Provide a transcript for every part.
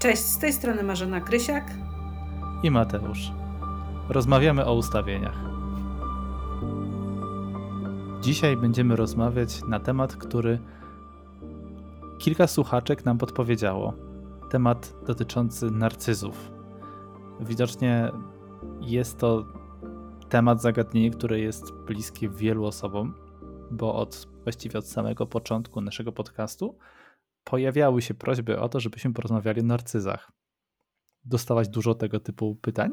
Cześć, z tej strony Marzena Krysiak i Mateusz. Rozmawiamy o ustawieniach. Dzisiaj będziemy rozmawiać na temat, który kilka słuchaczek nam podpowiedziało. Temat dotyczący narcyzów. Widocznie jest to temat, zagadnienie, które jest bliskie wielu osobom, bo od właściwie od samego początku naszego podcastu pojawiały się prośby o to, żebyśmy porozmawiali o narcyzach. Dostawać dużo tego typu pytań?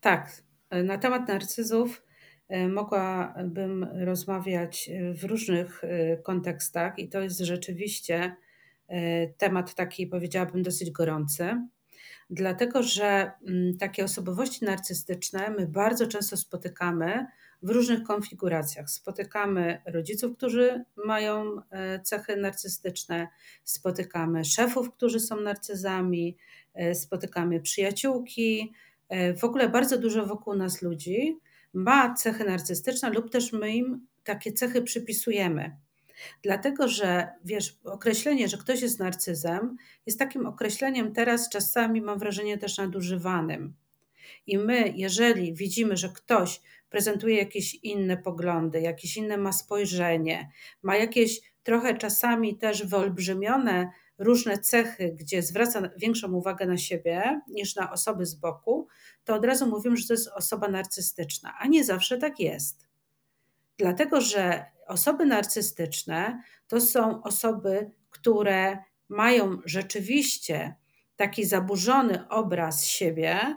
Tak. Na temat narcyzów e, mogłabym rozmawiać w różnych e, kontekstach, i to jest rzeczywiście e, temat taki, powiedziałabym, dosyć gorący. Dlatego, że mm, takie osobowości narcystyczne my bardzo często spotykamy w różnych konfiguracjach. Spotykamy rodziców, którzy mają e, cechy narcystyczne, spotykamy szefów, którzy są narcyzami, e, spotykamy przyjaciółki. E, w ogóle bardzo dużo wokół nas ludzi ma cechy narcystyczne, lub też my im takie cechy przypisujemy. Dlatego, że wiesz, określenie, że ktoś jest narcyzem, jest takim określeniem teraz czasami, mam wrażenie, też nadużywanym. I my, jeżeli widzimy, że ktoś prezentuje jakieś inne poglądy, jakieś inne ma spojrzenie, ma jakieś trochę czasami też wyolbrzymione różne cechy, gdzie zwraca większą uwagę na siebie niż na osoby z boku, to od razu mówimy, że to jest osoba narcystyczna, a nie zawsze tak jest. Dlatego, że osoby narcystyczne to są osoby, które mają rzeczywiście taki zaburzony obraz siebie,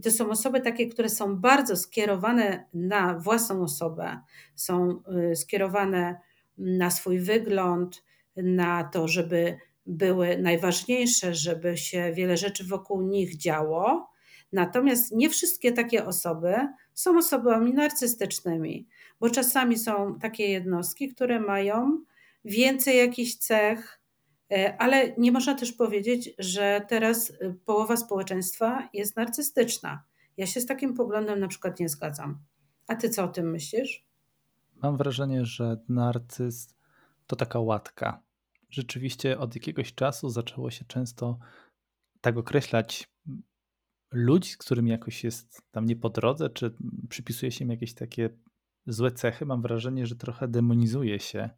i to są osoby takie, które są bardzo skierowane na własną osobę, są y, skierowane na swój wygląd, na to, żeby były najważniejsze, żeby się wiele rzeczy wokół nich działo. Natomiast nie wszystkie takie osoby są osobami narcystycznymi, bo czasami są takie jednostki, które mają więcej jakichś cech, ale nie można też powiedzieć, że teraz e, połowa społeczeństwa jest narcystyczna. Ja się z takim poglądem na przykład nie zgadzam. A ty co o tym myślisz? Mam wrażenie, że narcyz to taka łatka. Rzeczywiście od jakiegoś czasu zaczęło się często tak określać ludzi, z którymi jakoś jest tam nie po drodze, czy przypisuje się im jakieś takie złe cechy. Mam wrażenie, że trochę demonizuje się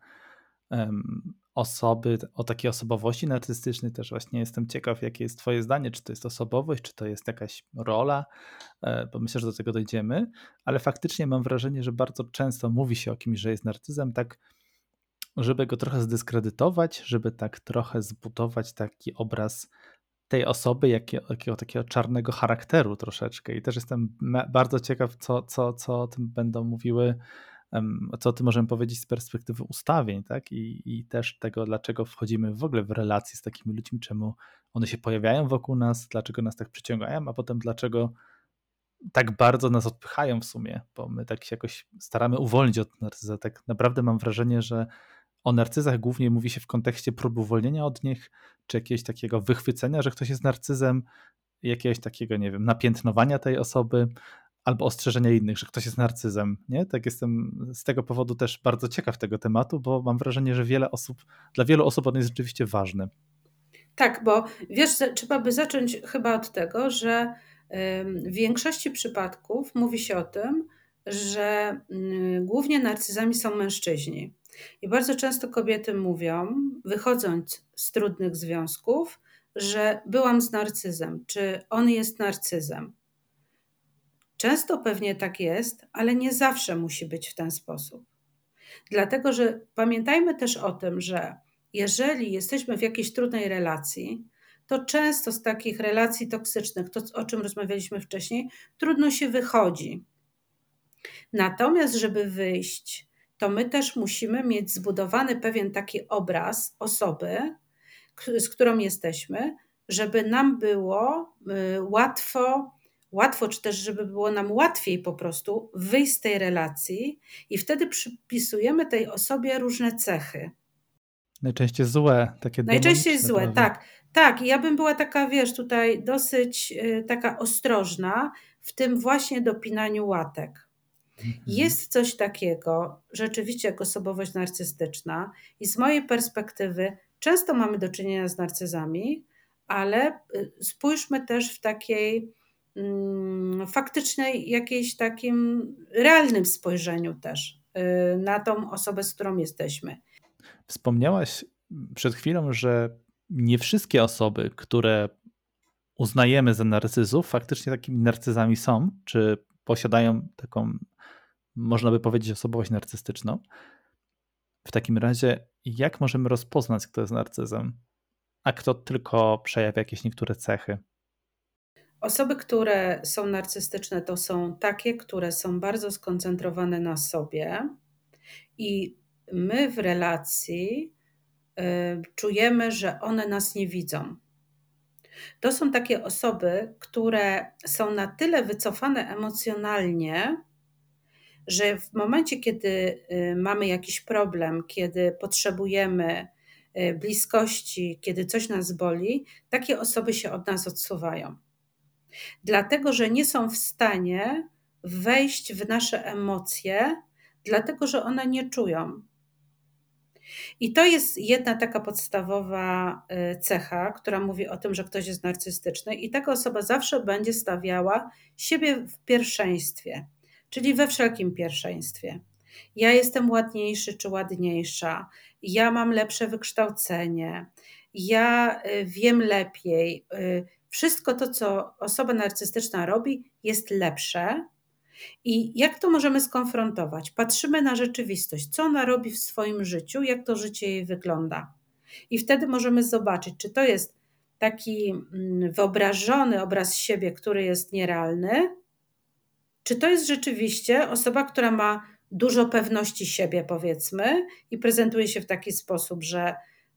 osoby, o takiej osobowości narcystycznej też właśnie jestem ciekaw, jakie jest twoje zdanie, czy to jest osobowość, czy to jest jakaś rola, e, bo myślę, że do tego dojdziemy, ale faktycznie mam wrażenie, że bardzo często mówi się o kimś, że jest narcyzem, tak żeby go trochę zdyskredytować, żeby tak trochę zbudować taki obraz tej osoby, jakiego, jakiego takiego czarnego charakteru troszeczkę. I też jestem bardzo ciekaw, co, co, co o tym będą mówiły co ty możemy powiedzieć z perspektywy ustawień, tak? I, I też tego, dlaczego wchodzimy w ogóle w relacje z takimi ludźmi, czemu one się pojawiają wokół nas, dlaczego nas tak przyciągają, a potem dlaczego tak bardzo nas odpychają w sumie, bo my tak się jakoś staramy uwolnić od narcyza. Tak naprawdę mam wrażenie, że o narcyzach głównie mówi się w kontekście prób uwolnienia od nich, czy jakiegoś takiego wychwycenia, że ktoś jest narcyzem, jakiegoś takiego, nie wiem, napiętnowania tej osoby, albo ostrzeżenia innych, że ktoś jest narcyzem. Nie? Tak jestem z tego powodu też bardzo ciekaw tego tematu, bo mam wrażenie, że wiele osób, dla wielu osób on jest rzeczywiście ważny. Tak, bo wiesz, trzeba by zacząć chyba od tego, że w większości przypadków mówi się o tym, że mm, głównie narcyzami są mężczyźni. I bardzo często kobiety mówią, wychodząc z trudnych związków, że byłam z narcyzem, czy on jest narcyzem. Często pewnie tak jest, ale nie zawsze musi być w ten sposób. Dlatego, że pamiętajmy też o tym, że jeżeli jesteśmy w jakiejś trudnej relacji, to często z takich relacji toksycznych, to o czym rozmawialiśmy wcześniej, trudno się wychodzi. Natomiast, żeby wyjść, to my też musimy mieć zbudowany pewien taki obraz osoby, z którą jesteśmy, żeby nam było y, łatwo łatwo, czy też żeby było nam łatwiej po prostu wyjść z tej relacji i wtedy przypisujemy tej osobie różne cechy. Najczęściej złe, takie Najczęściej złe, prawie. tak. Tak, i ja bym była taka, wiesz, tutaj dosyć y, taka ostrożna w tym właśnie dopinaniu łatek. Mhm. Jest coś takiego, rzeczywiście, jak osobowość narcystyczna, i z mojej perspektywy często mamy do czynienia z narcyzami, ale y, spójrzmy też w takiej faktycznej, jakiejś takim realnym spojrzeniu też y, na tą osobę, z którą jesteśmy. Wspomniałaś przed chwilą, że nie wszystkie osoby, które uznajemy za narcyzów, faktycznie takimi narcyzami są, czy posiadają taką, można by powiedzieć, osobowość narcystyczną. W takim razie, jak możemy rozpoznać, kto jest narcyzem, a kto tylko przejawia jakieś niektóre cechy? Osoby, które są narcystyczne, to są takie, które są bardzo skoncentrowane na sobie i my w relacji y, czujemy, że one nas nie widzą. To są takie osoby, które są na tyle wycofane emocjonalnie, że w momencie, kiedy y, mamy jakiś problem, kiedy potrzebujemy y, bliskości, kiedy coś nas boli, takie osoby się od nas odsuwają. Dlatego, że nie są w stanie wejść w nasze emocje, dlatego, że one nie czują. I to jest jedna taka podstawowa y, cecha, która mówi o tym, że ktoś jest narcystyczny, i taka osoba zawsze będzie stawiała siebie w pierwszeństwie, czyli we wszelkim pierwszeństwie. Ja jestem ładniejszy czy ładniejsza, ja mam lepsze wykształcenie, ja y, wiem lepiej. Wszystko to, co osoba narcystyczna robi, jest lepsze, i jak to możemy skonfrontować? Patrzymy na rzeczywistość, co ona robi w swoim życiu, jak to życie jej wygląda. I wtedy możemy zobaczyć, czy to jest taki mm, wyobrażony obraz siebie, który jest nierealny, czy to jest rzeczywiście osoba, która ma dużo pewności siebie, powiedzmy, i prezentuje się w taki sposób, że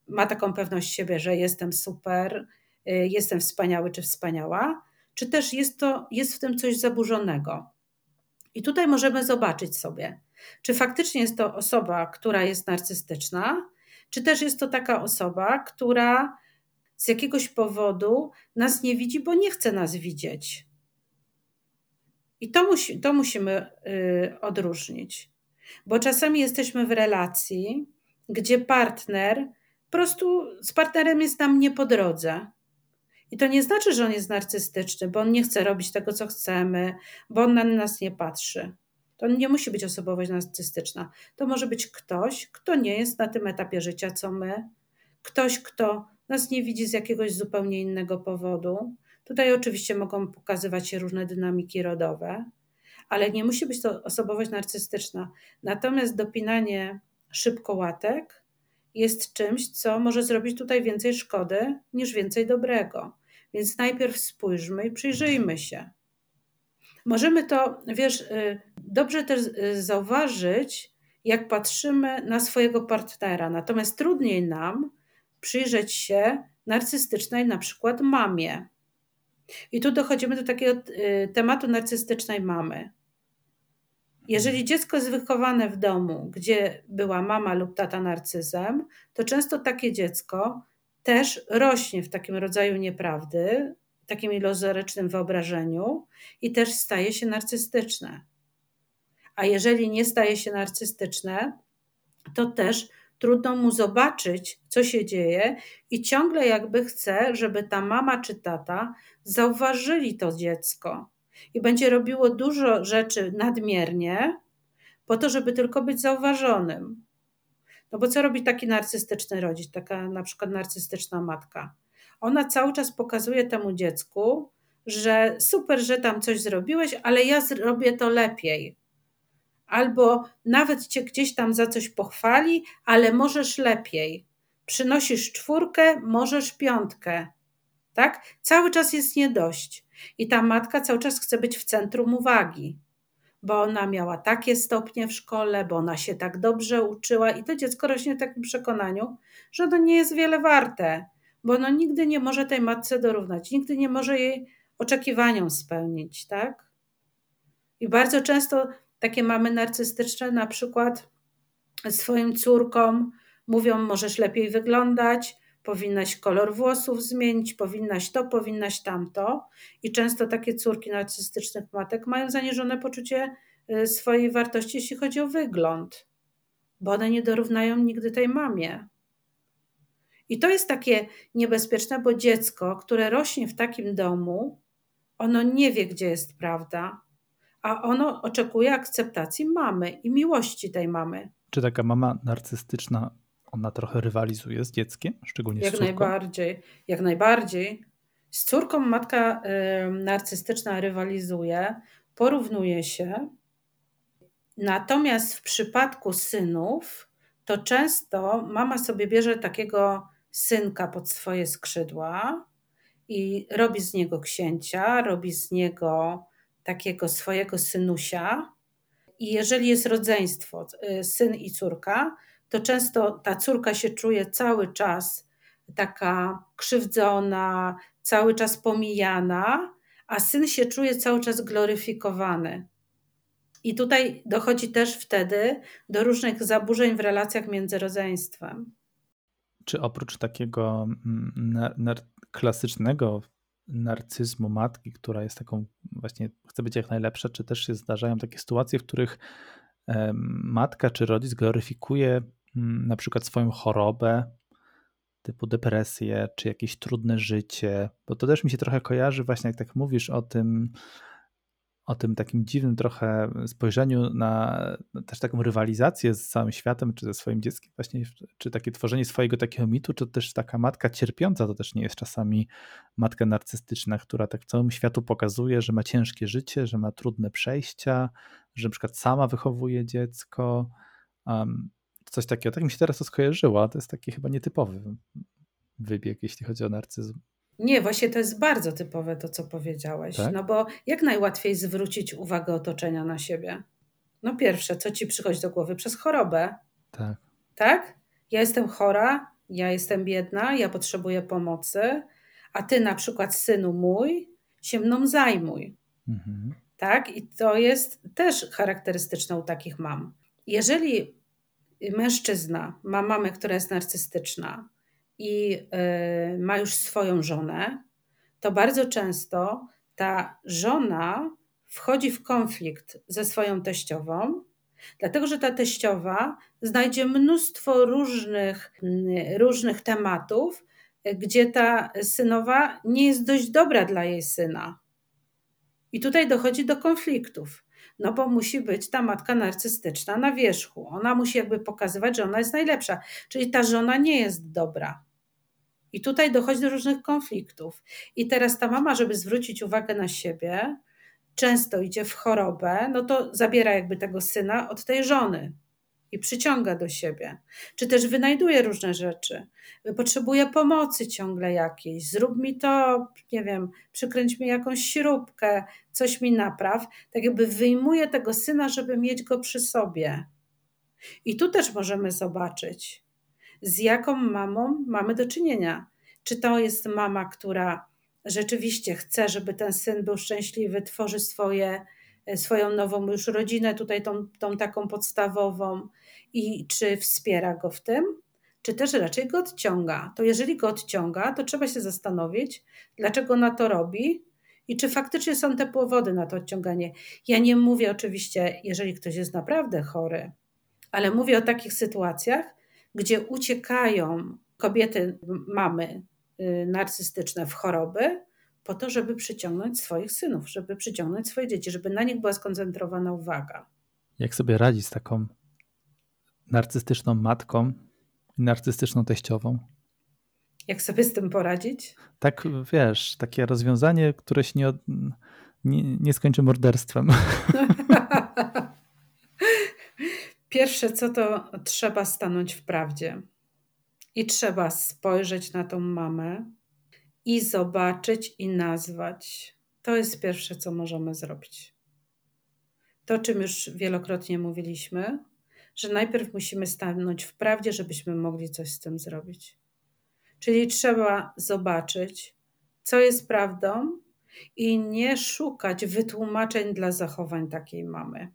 ma taką pewność siebie, że jestem super, jestem wspaniały czy wspaniała, czy też jest, to, jest w tym coś zaburzonego. I tutaj możemy zobaczyć sobie, czy faktycznie jest to osoba, która jest narcystyczna, czy też jest to taka osoba, która z jakiegoś powodu nas nie widzi, bo nie chce nas widzieć. I to, musi, to musimy y, odróżnić, bo czasami jesteśmy w relacji, gdzie partner po prostu z partnerem jest nam nie po drodze. I to nie znaczy, że on jest narcystyczny, bo on nie chce robić tego, co chcemy, bo on na nas nie patrzy. To nie musi być osobowość narcystyczna. To może być ktoś, kto nie jest na tym etapie życia, co my, ktoś, kto nas nie widzi z jakiegoś zupełnie innego powodu. Tutaj oczywiście mogą pokazywać się różne dynamiki rodowe, ale nie musi być to osobowość narcystyczna. Natomiast dopinanie szybkołatek jest czymś, co może zrobić tutaj więcej szkody niż więcej dobrego. Więc najpierw spójrzmy i przyjrzyjmy się. Możemy to, wiesz, y, dobrze też y, zauważyć, jak patrzymy na swojego partnera. Natomiast trudniej nam przyjrzeć się narcystycznej, na przykład mamie. I tu dochodzimy do takiego y, tematu narcystycznej mamy. Jeżeli dziecko jest wychowane w domu, gdzie była mama lub tata narcyzem, to często takie dziecko też rośnie w takim rodzaju nieprawdy, takim iluzorycznym wyobrażeniu i też staje się narcystyczne. A jeżeli nie staje się narcystyczne, to też trudno mu zobaczyć, co się dzieje, i ciągle jakby chce, żeby ta mama czy tata zauważyli to dziecko i będzie robiło dużo rzeczy nadmiernie, po to, żeby tylko być zauważonym. No bo co robi taki narcystyczny rodzic, taka na przykład narcystyczna matka? Ona cały czas pokazuje temu dziecku, że super, że tam coś zrobiłeś, ale ja zrobię to lepiej. Albo nawet cię gdzieś tam za coś pochwali, ale możesz lepiej. Przynosisz czwórkę, możesz piątkę. Tak? Cały czas jest nie dość. I ta matka cały czas chce być w centrum uwagi bo ona miała takie stopnie w szkole, bo ona się tak dobrze uczyła i to dziecko rośnie w takim przekonaniu, że ono nie jest wiele warte, bo ono nigdy nie może tej matce dorównać, nigdy nie może jej oczekiwaniom spełnić, tak? I bardzo często takie mamy narcystyczne na przykład swoim córkom mówią, możesz lepiej wyglądać, powinnaś kolor włosów zmienić, powinnaś to, powinnaś tamto. I często takie córki narcystycznych matek mają zaniżone poczucie y, swojej wartości, jeśli chodzi o wygląd, bo one nie dorównają nigdy tej mamie. I to jest takie niebezpieczne, bo dziecko, które rośnie w takim domu, ono nie wie, gdzie jest prawda, a ono oczekuje akceptacji mamy i miłości tej mamy. Czy taka mama narcystyczna, ona trochę rywalizuje z dzieckiem, szczególnie jak z córką? Jak najbardziej, jak najbardziej. Z córką matka y, narcystyczna rywalizuje, porównuje się. Natomiast w przypadku synów, to często mama sobie bierze takiego synka pod swoje skrzydła i robi z niego księcia, robi z niego takiego swojego synusia. I jeżeli jest rodzeństwo, y, syn i córka, to często ta córka się czuje cały czas taka krzywdzona, cały czas pomijana, a syn się czuje cały czas gloryfikowany. I tutaj dochodzi też wtedy do różnych zaburzeń w relacjach między rodzeństwem. Czy oprócz takiego mm, nar nar klasycznego narcyzmu matki, która jest taką właśnie, chce być jak najlepsza, czy też się zdarzają takie sytuacje, w których matka czy rodzic gloryfikuje na przykład swoją chorobę, typu depresję, czy jakieś trudne życie, bo to też mi się trochę kojarzy właśnie, jak tak mówisz o tym, o tym takim dziwnym trochę spojrzeniu na też taką rywalizację z całym światem, czy ze swoim dzieckiem, właśnie, czy takie tworzenie swojego takiego mitu, czy też taka matka cierpiąca, to też nie jest czasami matka narcystyczna, która tak całym światu pokazuje, że ma ciężkie życie, że ma trudne przejścia, że przykład sama wychowuje dziecko. Um, coś takiego. Tak mi się teraz to skojarzyło, to jest taki chyba nietypowy wybieg, jeśli chodzi o narcyzm. Nie, właśnie to jest bardzo typowe to, co powiedziałeś. Tak? No bo jak najłatwiej zwrócić uwagę otoczenia na siebie? No pierwsze, co ci przychodzi do głowy? Przez chorobę. Tak. Tak? Ja jestem chora, ja jestem biedna, ja potrzebuję pomocy, a ty na przykład, synu mój, się mną zajmuj. Mhm. Tak? I to jest też charakterystyczne u takich mam. Jeżeli mężczyzna ma mamę, która jest narcystyczna, i y, ma już swoją żonę, to bardzo często ta żona wchodzi w konflikt ze swoją teściową, dlatego że ta teściowa znajdzie mnóstwo różnych, mm, różnych tematów, gdzie ta synowa nie jest dość dobra dla jej syna. I tutaj dochodzi do konfliktów. No bo musi być ta matka narcystyczna na wierzchu. Ona musi jakby pokazywać, że ona jest najlepsza. Czyli ta żona nie jest dobra. I tutaj dochodzi do różnych konfliktów. I teraz ta mama, żeby zwrócić uwagę na siebie, często idzie w chorobę, no to zabiera jakby tego syna od tej żony i przyciąga do siebie. Czy też wynajduje różne rzeczy. Potrzebuje pomocy ciągle jakiejś. Zrób mi to, nie wiem, przykręć mi jakąś śrubkę, coś mi napraw. Tak jakby wyjmuje tego syna, żeby mieć go przy sobie. I tu też możemy zobaczyć, z jaką mamą mamy do czynienia. Czy to jest mama, która rzeczywiście chce, żeby ten syn był szczęśliwy, tworzy swoje, swoją nową już rodzinę, tutaj tą, tą taką podstawową, i czy wspiera go w tym, czy też raczej go odciąga. To jeżeli go odciąga, to trzeba się zastanowić, dlaczego ona to robi i czy faktycznie są te powody na to odciąganie. Ja nie mówię oczywiście, jeżeli ktoś jest naprawdę chory, ale mówię o takich sytuacjach, gdzie uciekają kobiety, mamy y, narcystyczne w choroby, po to, żeby przyciągnąć swoich synów, żeby przyciągnąć swoje dzieci, żeby na nich była skoncentrowana uwaga. Jak sobie radzić z taką narcystyczną matką i narcystyczną teściową? Jak sobie z tym poradzić? Tak, wiesz, takie rozwiązanie, które się nie, nie, nie skończy morderstwem. Pierwsze co to trzeba stanąć w prawdzie. I trzeba spojrzeć na tą mamę i zobaczyć i nazwać. To jest pierwsze, co możemy zrobić. To, o czym już wielokrotnie mówiliśmy, że najpierw musimy stanąć w prawdzie, żebyśmy mogli coś z tym zrobić. Czyli trzeba zobaczyć, co jest prawdą i nie szukać wytłumaczeń dla zachowań takiej mamy.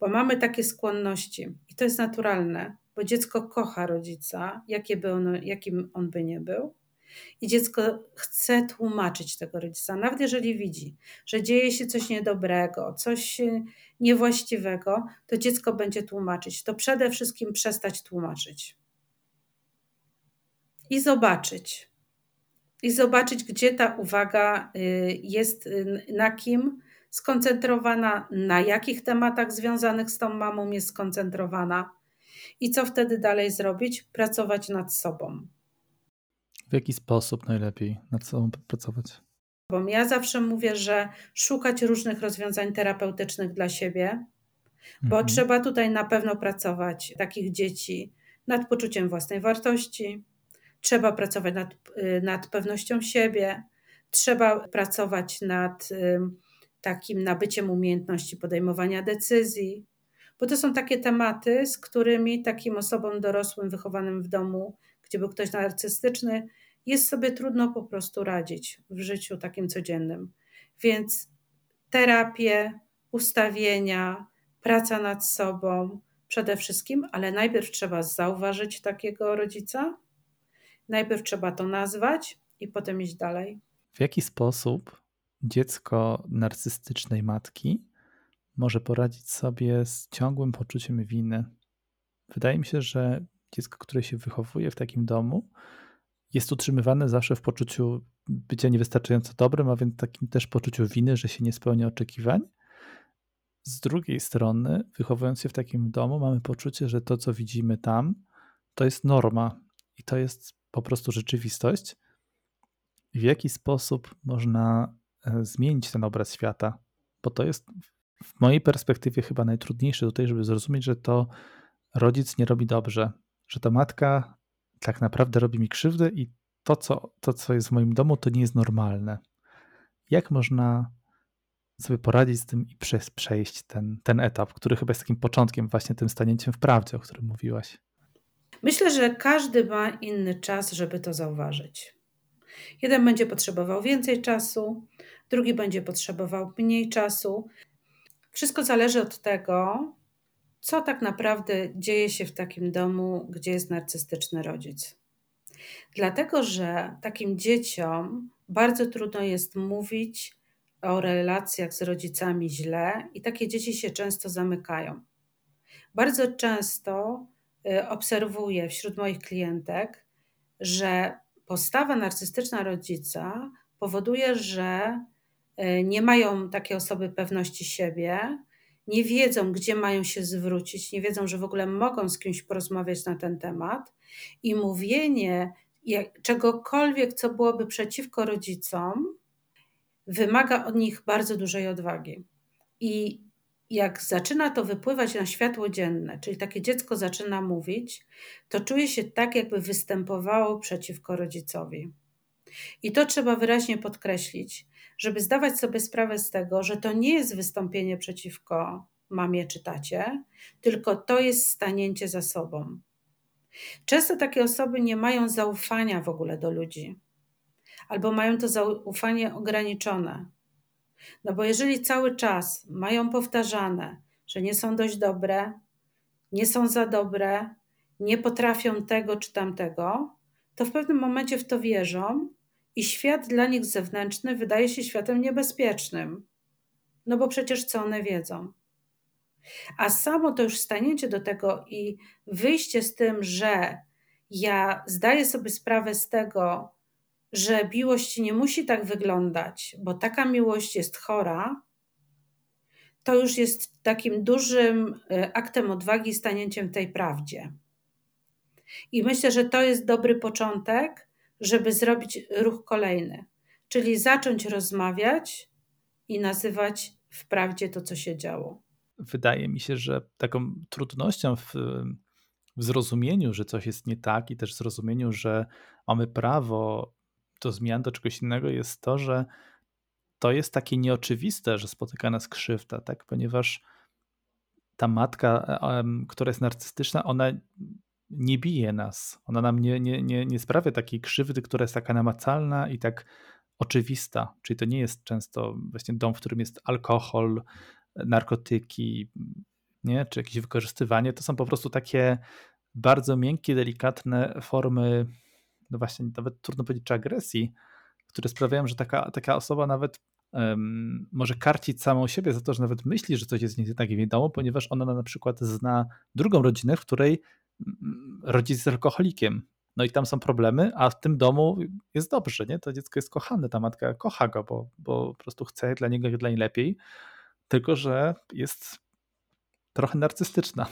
Bo mamy takie skłonności i to jest naturalne, bo dziecko kocha rodzica, jakie by on, jakim on by nie był. I dziecko chce tłumaczyć tego rodzica, nawet jeżeli widzi, że dzieje się coś niedobrego, coś niewłaściwego, to dziecko będzie tłumaczyć. To przede wszystkim przestać tłumaczyć. i zobaczyć. I zobaczyć, gdzie ta uwaga y, jest y, na kim skoncentrowana, na jakich tematach związanych z tą mamą jest skoncentrowana i co wtedy dalej zrobić? Pracować nad sobą. W jaki sposób najlepiej nad sobą pracować? Bo ja zawsze mówię, że szukać różnych rozwiązań terapeutycznych dla siebie, bo mhm. trzeba tutaj na pewno pracować takich dzieci nad poczuciem własnej wartości, trzeba pracować nad, y, nad pewnością siebie, trzeba pracować nad takim nabyciem umiejętności podejmowania decyzji, bo to są takie tematy, z którymi takim osobom dorosłym wychowanym w domu, gdzie był ktoś narcystyczny, jest sobie trudno po prostu radzić w życiu takim codziennym. Więc terapie, ustawienia, praca nad sobą przede wszystkim, ale najpierw trzeba zauważyć takiego rodzica, najpierw trzeba to nazwać i potem iść dalej. W jaki sposób dziecko narcystycznej matki może poradzić sobie z ciągłym poczuciem winy? Wydaje mi się, że dziecko, które się wychowuje w takim domu, jest utrzymywane zawsze w poczuciu bycia niewystarczająco dobrym, a więc takim też poczuciu winy, że się nie spełnia oczekiwań. Z drugiej strony, wychowując się w takim domu, mamy poczucie, że to, co widzimy tam, to jest norma i to jest po prostu rzeczywistość. W jaki sposób można e, zmienić ten obraz świata? Bo to jest w mojej perspektywie chyba najtrudniejsze tutaj, żeby zrozumieć, że to rodzic nie robi dobrze, że ta matka tak naprawdę robi mi krzywdę i to co, to, co jest w moim domu, to nie jest normalne. Jak można sobie poradzić z tym i przejść ten, ten etap, który chyba jest takim początkiem, właśnie tym stanięciem w prawdzie, o którym mówiłaś? Myślę, że każdy ma inny czas, żeby to zauważyć. Jeden będzie potrzebował więcej czasu, drugi będzie potrzebował mniej czasu. Wszystko zależy od tego, co tak naprawdę dzieje się w takim domu, gdzie jest narcystyczny rodzic. Dlatego, że takim dzieciom bardzo trudno jest mówić o relacjach z rodzicami źle i takie dzieci się często zamykają. Bardzo często y, obserwuję wśród moich klientek, że postawa narcystyczna rodzica powoduje, że y, nie mają takie osoby pewności siebie, nie wiedzą, gdzie mają się zwrócić, nie wiedzą, że w ogóle mogą z kimś porozmawiać na ten temat i mówienie czegokolwiek, co byłoby przeciwko rodzicom, wymaga od nich bardzo dużej odwagi. I jak zaczyna to wypływać na światło dzienne, czyli takie dziecko zaczyna mówić, to czuje się tak, jakby występowało przeciwko rodzicowi. I to trzeba wyraźnie podkreślić, żeby zdawać sobie sprawę z tego, że to nie jest wystąpienie przeciwko mamie czy tacie, tylko to jest stanięcie za sobą. Często takie osoby nie mają zaufania w ogóle do ludzi, albo mają to zaufanie ograniczone. No bo jeżeli cały czas mają powtarzane, że nie są dość dobre, nie są za dobre, nie potrafią tego czy tamtego, to w pewnym momencie w to wierzą i świat dla nich zewnętrzny wydaje się światem niebezpiecznym. No bo przecież co one wiedzą? A samo to już stanięcie do tego i wyjście z tym, że ja zdaję sobie sprawę z tego, że miłość nie musi tak wyglądać, bo taka miłość jest chora, to już jest takim dużym e, aktem odwagi, stanięciem tej prawdzie. I myślę, że to jest dobry początek, żeby zrobić ruch kolejny, czyli zacząć rozmawiać i nazywać wprawdzie to, co się działo. Wydaje mi się, że taką trudnością w, w zrozumieniu, że coś jest nie tak, i też zrozumieniu, że mamy prawo do zmian, do czegoś innego, jest to, że to jest takie nieoczywiste, że spotyka nas krzywda, tak? ponieważ ta matka, która jest narcystyczna, ona nie bije nas. Ona nam nie, nie, nie, nie sprawia takiej krzywdy, która jest taka namacalna i tak oczywista. Czyli to nie jest często właśnie dom, w którym jest alkohol, narkotyki, nie? czy jakieś wykorzystywanie. To są po prostu takie bardzo miękkie, delikatne formy, no właśnie, nawet trudno powiedzieć, czy agresji, które sprawiają, że taka, taka osoba nawet um, może karcić samą siebie za to, że nawet myśli, że coś jest nie tak w jej domu, ponieważ ona na przykład zna drugą rodzinę, w której rodzic jest alkoholikiem. no i tam są problemy, a w tym domu jest dobrze, nie? To dziecko jest kochane, ta matka kocha go, bo, bo po prostu chce dla niego dla najlepiej, tylko że jest trochę narcystyczna.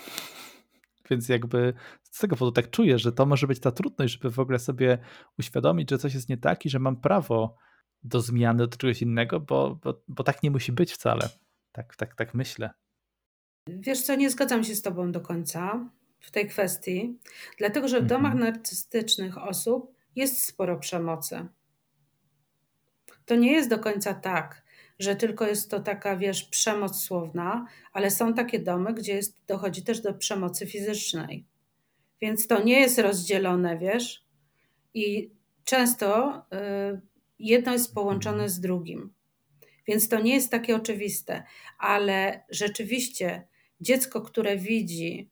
Więc jakby z tego powodu tak czuję, że to może być ta trudność, żeby w ogóle sobie uświadomić, że coś jest nie tak i że mam prawo do zmiany, do czegoś innego, bo, bo, bo tak nie musi być wcale. Tak, tak, tak myślę. Wiesz co, nie zgadzam się z Tobą do końca w tej kwestii, dlatego że w mhm. domach narcystycznych osób jest sporo przemocy. To nie jest do końca tak, że tylko jest to taka, wiesz, przemoc słowna, ale są takie domy, gdzie jest, dochodzi też do przemocy fizycznej. Więc to nie jest rozdzielone, wiesz, i często y, jedno jest połączone z drugim. Więc to nie jest takie oczywiste, ale rzeczywiście dziecko, które widzi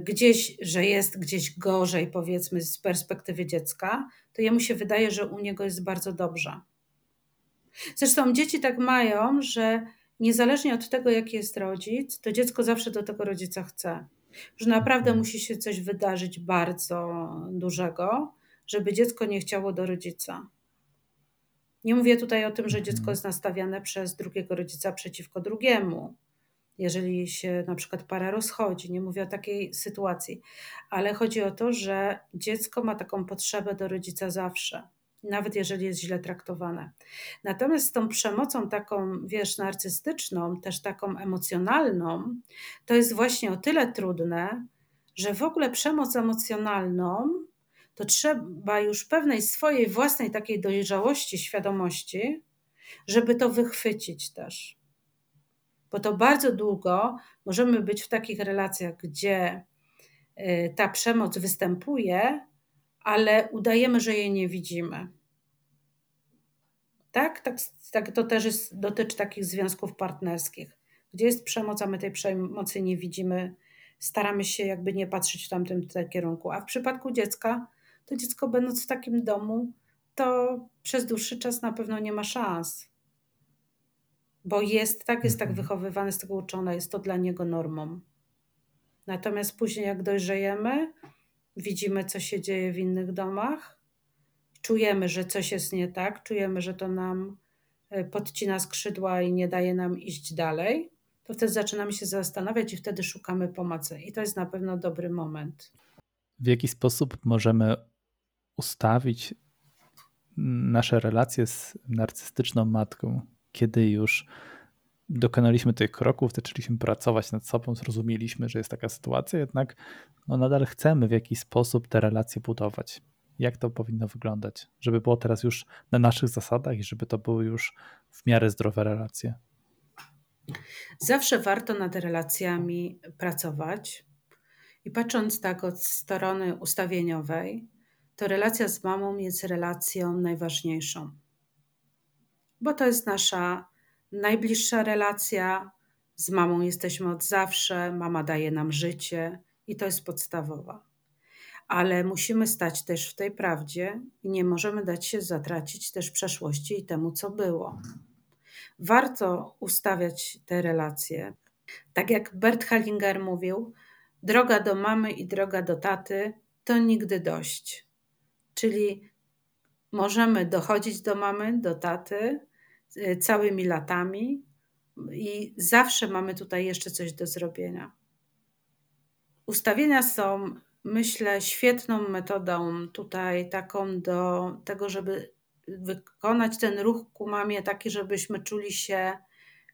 gdzieś, że jest gdzieś gorzej, powiedzmy, z perspektywy dziecka, to jemu się wydaje, że u niego jest bardzo dobrze. Zresztą dzieci tak mają, że niezależnie od tego, jaki jest rodzic, to dziecko zawsze do tego rodzica chce. Że naprawdę mhm. musi się coś wydarzyć bardzo dużego, żeby dziecko nie chciało do rodzica. Nie mówię tutaj o tym, że dziecko mhm. jest nastawiane przez drugiego rodzica przeciwko drugiemu. Jeżeli się na przykład para rozchodzi, nie mówię o takiej sytuacji, ale chodzi o to, że dziecko ma taką potrzebę do rodzica zawsze nawet jeżeli jest źle traktowane. Natomiast z tą przemocą taką, wiesz, narcystyczną, też taką emocjonalną, to jest właśnie o tyle trudne, że w ogóle przemoc emocjonalną to trzeba już pewnej swojej własnej takiej dojrzałości, świadomości, żeby to wychwycić też. Bo to bardzo długo możemy być w takich relacjach, gdzie y, ta przemoc występuje, ale udajemy, że jej nie widzimy. Tak? tak, tak to też jest, dotyczy takich związków partnerskich, gdzie jest przemoc, a my tej przemocy nie widzimy, staramy się jakby nie patrzeć w tamtym kierunku. A w przypadku dziecka, to dziecko będąc w takim domu, to przez dłuższy czas na pewno nie ma szans. Bo jest tak, jest tak mhm. wychowywane, z tego uczone, jest to dla niego normą. Natomiast później, jak dojrzejemy, widzimy, co się dzieje w innych domach, czujemy, że coś jest nie tak, czujemy, że to nam e, podcina skrzydła i nie daje nam iść dalej, to wtedy zaczynamy się zastanawiać i wtedy szukamy pomocy. I to jest na pewno dobry moment. W jaki sposób możemy ustawić nasze relacje z narcystyczną matką, kiedy już dokonaliśmy tych kroków, zaczęliśmy pracować nad sobą, zrozumieliśmy, że jest taka sytuacja, jednak no nadal chcemy w jakiś sposób te relacje budować. Jak to powinno wyglądać, żeby było teraz już na naszych zasadach i żeby to były już w miarę zdrowe relacje? Zawsze warto nad relacjami pracować. I patrząc tak od strony ustawieniowej, to relacja z mamą jest relacją najważniejszą, bo to jest nasza najbliższa relacja. Z mamą jesteśmy od zawsze, mama daje nam życie i to jest podstawowa. Ale musimy stać też w tej prawdzie i nie możemy dać się zatracić też przeszłości i temu, co było. Warto ustawiać te relacje. Tak jak Bert Hellinger mówił, droga do mamy i droga do taty to nigdy dość. Czyli możemy dochodzić do mamy, do taty, Y, całymi latami i zawsze mamy tutaj jeszcze coś do zrobienia. Ustawienia są, myślę, świetną metodą tutaj, taką do tego, żeby wykonać ten ruch ku mamie, taki, żebyśmy czuli się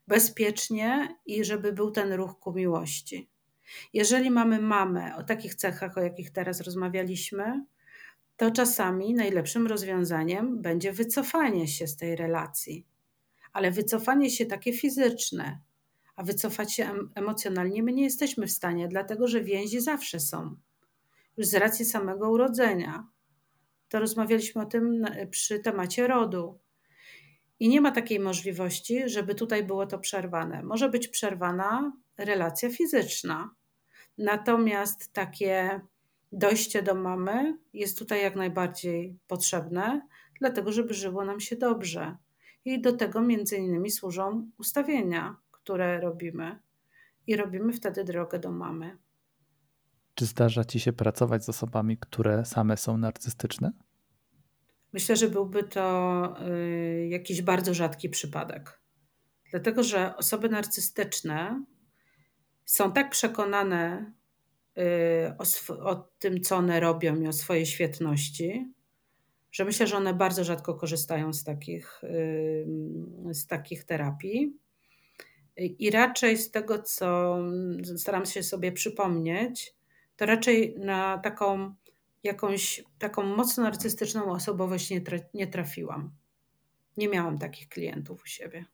bezpiecznie i żeby był ten ruch ku miłości. Jeżeli mamy mamę o takich cechach, o jakich teraz rozmawialiśmy, to czasami najlepszym rozwiązaniem będzie wycofanie się z tej relacji ale wycofanie się takie fizyczne, a wycofać się emocjonalnie my nie jesteśmy w stanie, dlatego że więzi zawsze są. Już z racji samego urodzenia. To rozmawialiśmy o tym przy temacie rodu. I nie ma takiej możliwości, żeby tutaj było to przerwane. Może być przerwana relacja fizyczna. Natomiast takie dojście do mamy jest tutaj jak najbardziej potrzebne, dlatego żeby żyło nam się dobrze. I do tego między innymi służą ustawienia, które robimy. I robimy wtedy drogę do mamy. Czy zdarza ci się pracować z osobami, które same są narcystyczne? Myślę, że byłby to y, jakiś bardzo rzadki przypadek. Dlatego, że osoby narcystyczne są tak przekonane y, o, o, tym, co one robią i o swojej świetności, że myślę, że one bardzo rzadko korzystają z takich, z takich terapii. I raczej z tego, co staram się sobie przypomnieć, to raczej na taką jakąś taką mocno narcystyczną osobowość nie, tra nie trafiłam. Nie miałam takich klientów u siebie.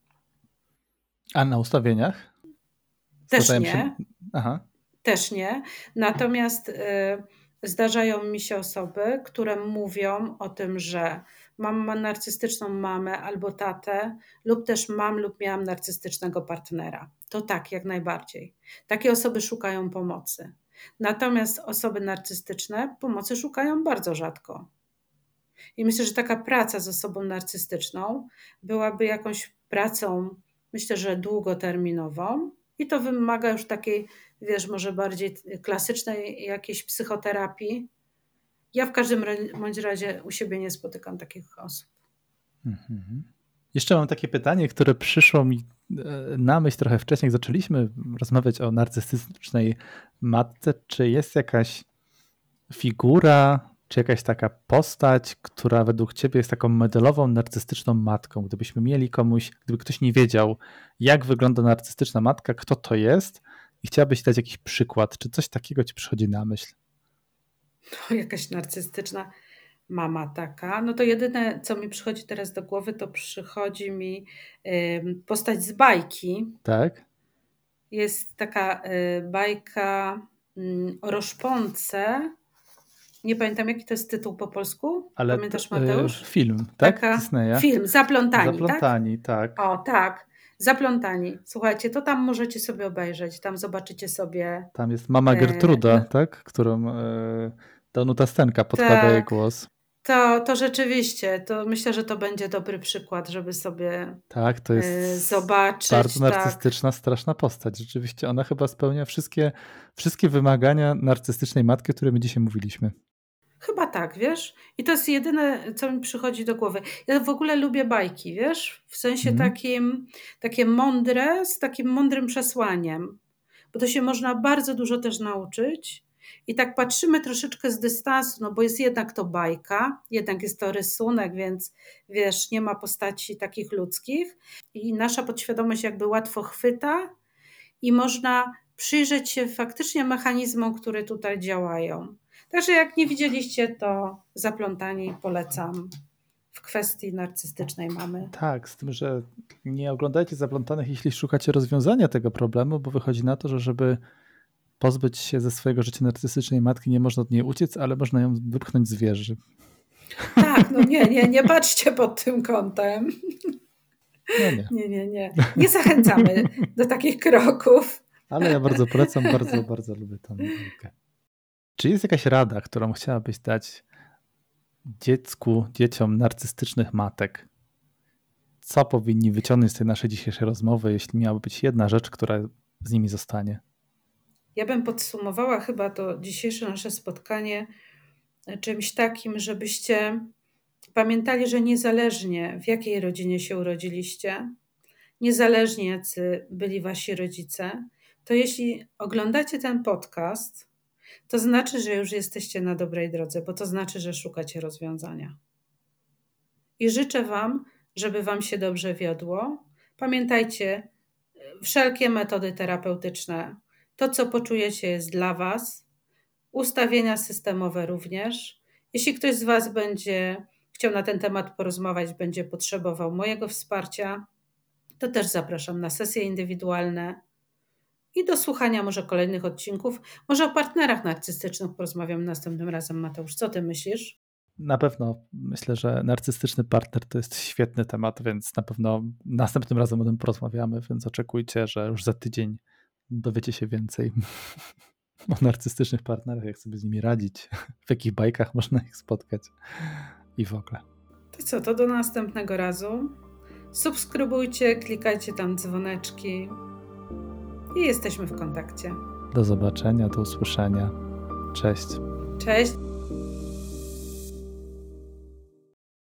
A na ustawieniach? Też nie. Się... Aha. Też nie. Natomiast y, zdarzają mi się osoby, które mówią o tym, że mam narcystyczną mamę albo tatę, lub też mam lub miałam narcystycznego partnera. To tak, jak najbardziej. Takie osoby szukają pomocy. Natomiast osoby narcystyczne pomocy szukają bardzo rzadko. I myślę, że taka praca z osobą narcystyczną byłaby jakąś pracą, myślę, że długoterminową, i to wymaga już takiej, wiesz, może bardziej klasycznej jakiejś psychoterapii. Ja w każdym bądź razie u siebie nie spotykam takich osób. Mhm. Jeszcze mam takie pytanie, które przyszło mi e, na myśl trochę wcześniej, jak zaczęliśmy rozmawiać o narcystycznej matce. Czy jest jakaś figura, czy jakaś taka postać, która według ciebie jest taką modelową narcystyczną matką? Gdybyśmy mieli komuś, gdyby ktoś nie wiedział, jak wygląda narcystyczna matka, kto to jest i chciałabyś dać jakiś przykład, czy coś takiego ci przychodzi na myśl? No, jakaś narcystyczna mama taka, no to jedyne, co mi przychodzi teraz do głowy, to przychodzi mi postać z bajki. Tak. Jest taka y, bajka mm, o roszponce. Nie pamiętam, jaki to jest tytuł po polsku. Ale Pamiętasz, Mateusz? film, tak? Taka, Disneya. Film, Zaplątani, Zaplątani, tak? tak? O, tak. Zaplątani. Słuchajcie, to tam możecie sobie obejrzeć. Tam zobaczycie sobie. Tam jest mama Gertruda, e... tak? Którą e... Danuta Stenka podkłada tak. jej głos. To, to rzeczywiście, to myślę, że to będzie dobry przykład, żeby sobie tak, to jest y, zobaczyć. Bardzo tak. narcystyczna, straszna postać. Rzeczywiście ona chyba spełnia wszystkie, wszystkie wymagania narcystycznej matki, o której my dzisiaj mówiliśmy. Chyba tak, wiesz? I to jest jedyne, co mi przychodzi do głowy. Ja w ogóle lubię bajki, wiesz? W sensie mm. takim, takie mądre, z takim mądrym przesłaniem. Bo to się można bardzo dużo też nauczyć i tak patrzymy troszeczkę z dystansu, no bo jest jednak to bajka, jednak jest to rysunek, więc wiesz, nie ma postaci takich ludzkich i nasza podświadomość jakby łatwo chwyta i można przyjrzeć się faktycznie mechanizmom, które tutaj działają. Także jak nie widzieliście, to zaplątanie polecam w kwestii narcystycznej mamy. Tak, z tym, że nie oglądajcie zaplątanych, jeśli szukacie rozwiązania tego problemu, bo wychodzi na to, że żeby pozbyć się ze swojego życia narcystycznej matki, nie można od niej uciec, ale można ją wypchnąć z wieży. Tak, no nie, nie, nie patrzcie pod tym kątem. No nie. nie, nie, nie. Nie zachęcamy do takich kroków. Ale ja bardzo polecam, bardzo, bardzo lubię tę muzykę. Czy jest jakaś rada, którą chciałabyś dać dziecku, dzieciom narcystycznych matek? Co powinni wyciągnąć z tej naszej dzisiejszej rozmowy, jeśli miałaby być jedna rzecz, która z nimi zostanie? Ja bym podsumowała chyba to dzisiejsze nasze spotkanie czymś takim, żebyście pamiętali, że niezależnie w jakiej rodzinie się urodziliście, niezależnie jacy byli wasi rodzice, to jeśli oglądacie ten podcast, to znaczy, że już jesteście na dobrej drodze, bo to znaczy, że szukacie rozwiązania. I życzę Wam, żeby Wam się dobrze wiodło. Pamiętajcie, wszelkie metody terapeutyczne to, co poczujecie, jest dla Was. Ustawienia systemowe również. Jeśli ktoś z Was będzie chciał na ten temat porozmawiać, będzie potrzebował mojego wsparcia, to też zapraszam na sesje indywidualne i do słuchania może kolejnych odcinków. Może o partnerach narcystycznych porozmawiam następnym razem. Mateusz, co ty myślisz? Na pewno myślę, że narcystyczny partner to jest świetny temat, więc na pewno następnym razem o tym porozmawiamy, więc oczekujcie, że już za tydzień dowiecie się więcej o narcystycznych partnerach, jak sobie z nimi radzić, w jakich bajkach można ich spotkać i w ogóle. To co, to do następnego razu. Subskrybujcie, klikajcie tam dzwoneczki i jesteśmy w kontakcie. Do zobaczenia, do usłyszenia. Cześć. Cześć.